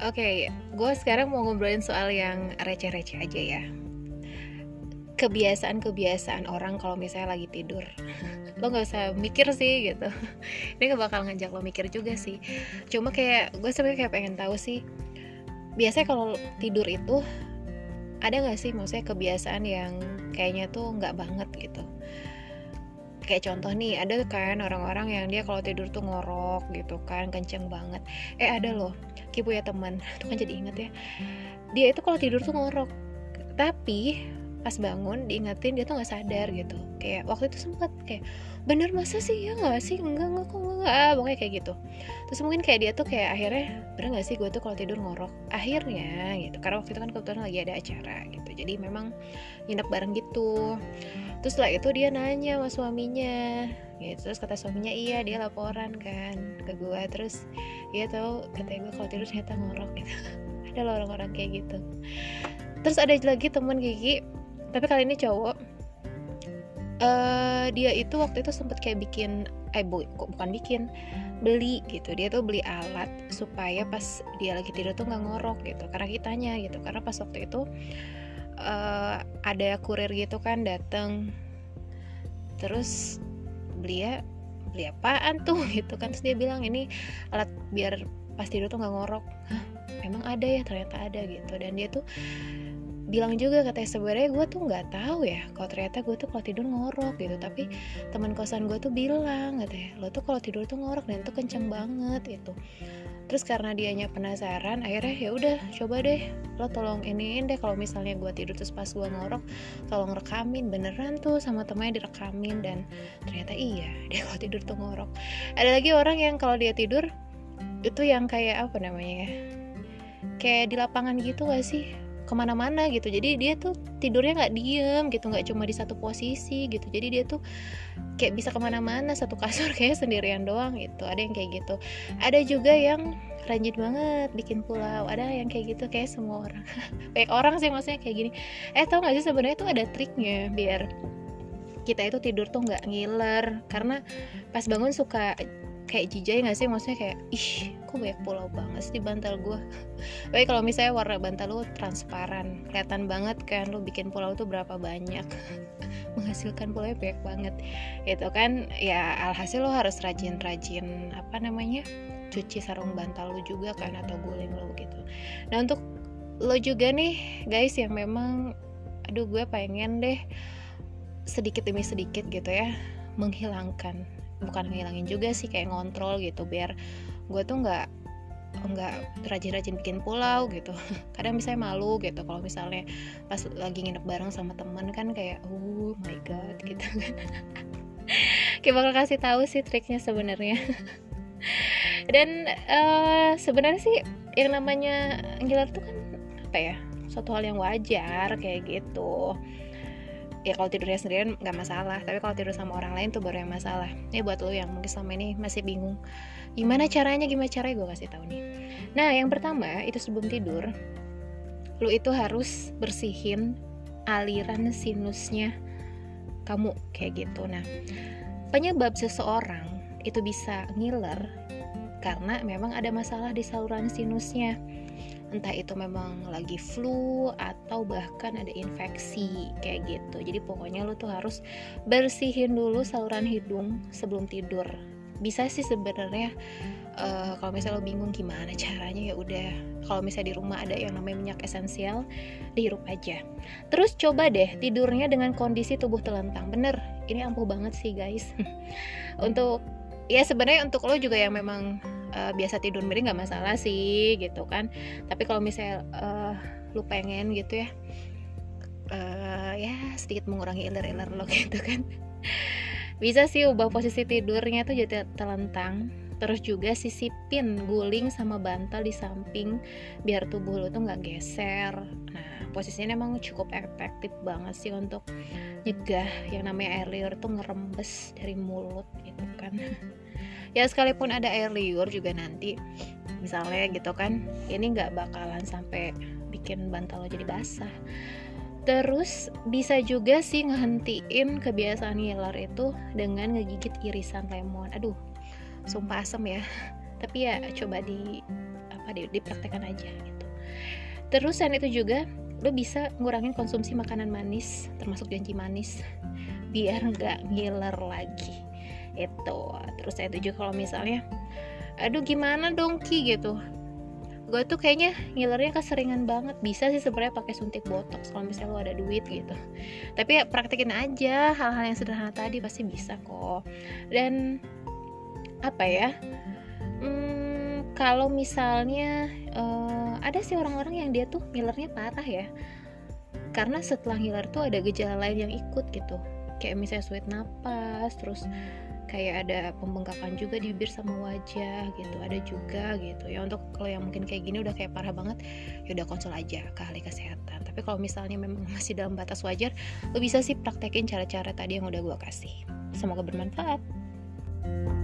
Oke, gue sekarang mau ngobrolin soal yang receh-receh aja ya. Kebiasaan-kebiasaan orang kalau misalnya lagi tidur. Lo nggak usah mikir sih gitu. Ini gak bakal ngajak lo mikir juga sih. Cuma kayak gue sebenarnya kayak pengen tahu sih. Biasanya kalau tidur itu ada nggak sih maksudnya kebiasaan yang kayaknya tuh nggak banget gitu kayak contoh nih ada kan orang-orang yang dia kalau tidur tuh ngorok gitu kan kenceng banget. Eh ada loh kipu ya teman. Tuh kan jadi inget ya. Dia itu kalau tidur tuh ngorok. Tapi pas bangun diingetin dia tuh nggak sadar gitu. Kayak waktu itu sempet kayak bener masa sih? Ya nggak sih? Enggak enggak kok enggak ah, pokoknya kayak gitu. Terus mungkin kayak dia tuh kayak akhirnya bener nggak sih gue tuh kalau tidur ngorok? Akhirnya gitu karena waktu itu kan kebetulan lagi ada acara gitu. Jadi memang nginep bareng gitu. Terus setelah itu dia nanya sama suaminya gitu. Terus kata suaminya iya dia laporan kan ke gue. Terus dia tahu katanya gue kalau tidur ternyata ngorok gitu. Ada orang-orang kayak gitu. Terus ada lagi temen Gigi tapi kali ini cowok. Uh, dia itu waktu itu sempet kayak bikin eh bu, kok bukan bikin beli gitu. Dia tuh beli alat supaya pas dia lagi tidur tuh nggak ngorok gitu karena kitanya gitu. Karena pas waktu itu uh, ada kurir gitu kan dateng. Terus beli ya beli apaan tuh gitu kan. Terus dia bilang ini alat biar pas tidur tuh nggak ngorok. Hah, emang ada ya? Ternyata ada gitu. Dan dia tuh bilang juga katanya sebenarnya gue tuh nggak tahu ya kalau ternyata gue tuh kalau tidur ngorok gitu. Tapi teman kosan gue tuh bilang katanya lo tuh kalau tidur tuh ngorok dan tuh kenceng banget itu terus karena dianya penasaran akhirnya ya udah coba deh lo tolong iniin deh kalau misalnya gue tidur terus pas gue ngorok tolong rekamin beneran tuh sama temannya direkamin dan ternyata iya dia kalau tidur tuh ngorok. Ada lagi orang yang kalau dia tidur itu yang kayak apa namanya ya kayak di lapangan gitu gak sih ke mana-mana gitu. Jadi dia tuh tidurnya nggak diem gitu nggak cuma di satu posisi gitu. Jadi dia tuh kayak bisa ke mana-mana satu kasur kayak sendirian doang gitu. Ada yang kayak gitu. Ada juga yang rajin banget bikin pulau. Ada yang kayak gitu kayak semua orang. Baik orang sih maksudnya kayak gini. Eh tau gak sih sebenarnya tuh ada triknya biar kita itu tidur tuh nggak ngiler. Karena pas bangun suka kayak jijai gak sih? Maksudnya kayak ih kok banyak pulau banget sih di bantal gue baik kalau misalnya warna bantal lu transparan kelihatan banget kan lu bikin pulau tuh berapa banyak. Menghasilkan pulau banyak banget. Itu kan? Ya alhasil lo harus rajin-rajin apa namanya cuci sarung bantal lu juga kan atau guling lo gitu. Nah untuk lo juga nih guys yang memang aduh gue pengen deh sedikit demi sedikit gitu ya menghilangkan bukan ngilangin juga sih kayak ngontrol gitu biar gue tuh nggak nggak rajin-rajin bikin pulau gitu. Kadang misalnya malu gitu kalau misalnya pas lagi nginep bareng sama temen kan kayak oh my god gitu kan. Kayak bakal kasih tahu sih triknya sebenarnya. Dan uh, sebenarnya sih yang namanya ngiler tuh kan apa ya suatu hal yang wajar kayak gitu ya kalau tidurnya sendirian nggak masalah tapi kalau tidur sama orang lain tuh baru yang masalah. Ini buat lo yang mungkin selama ini masih bingung gimana caranya gimana caranya gue kasih tahu nih. Nah yang pertama itu sebelum tidur lo itu harus bersihin aliran sinusnya kamu kayak gitu. Nah penyebab seseorang itu bisa ngiler karena memang ada masalah di saluran sinusnya. Entah itu memang lagi flu atau bahkan ada infeksi kayak gitu. Jadi pokoknya lo tuh harus bersihin dulu saluran hidung sebelum tidur. Bisa sih sebenarnya uh, kalau misalnya lo bingung gimana caranya ya udah. Kalau misalnya di rumah ada yang namanya minyak esensial dihirup aja. Terus coba deh tidurnya dengan kondisi tubuh telentang. Bener ini ampuh banget sih guys. Untuk ya sebenarnya untuk lo juga yang memang uh, biasa tidur miring nggak masalah sih gitu kan. Tapi kalau misalnya uh, lu pengen gitu ya uh, ya sedikit mengurangi iler-iler lo gitu kan. Bisa sih ubah posisi tidurnya tuh jadi telentang. Terus juga sisipin guling sama bantal di samping biar tubuh lo tuh nggak geser. Nah posisinya emang cukup efektif banget sih untuk nyegah yang namanya air liur tuh ngerembes dari mulut gitu kan. Ya sekalipun ada air liur juga nanti misalnya gitu kan ini nggak bakalan sampai bikin bantal lo jadi basah. Terus bisa juga sih ngehentiin kebiasaan ngiler itu dengan ngegigit irisan lemon. Aduh sumpah asem ya. Tapi ya coba di apa apa dipraktekkan aja gitu. Terus selain itu juga lo bisa ngurangin konsumsi makanan manis termasuk janji manis biar nggak ngiler lagi. Itu. Terus saya tuju kalau misalnya aduh gimana dong ki? gitu. Gue tuh kayaknya ngilernya keseringan banget. Bisa sih sebenarnya pakai suntik botox kalau misalnya lo ada duit gitu. Tapi ya praktekin aja hal-hal yang sederhana tadi pasti bisa kok. Dan apa ya kalau misalnya uh, ada sih orang-orang yang dia tuh ngilernya parah ya. Karena setelah ngiler tuh ada gejala lain yang ikut gitu. Kayak misalnya sulit napas terus kayak ada pembengkakan juga di bibir sama wajah gitu ada juga gitu. Ya untuk kalau yang mungkin kayak gini udah kayak parah banget ya udah konsul aja ke ahli kesehatan. Tapi kalau misalnya memang masih dalam batas wajar lo bisa sih praktekin cara-cara tadi yang udah gue kasih. Semoga bermanfaat. thank you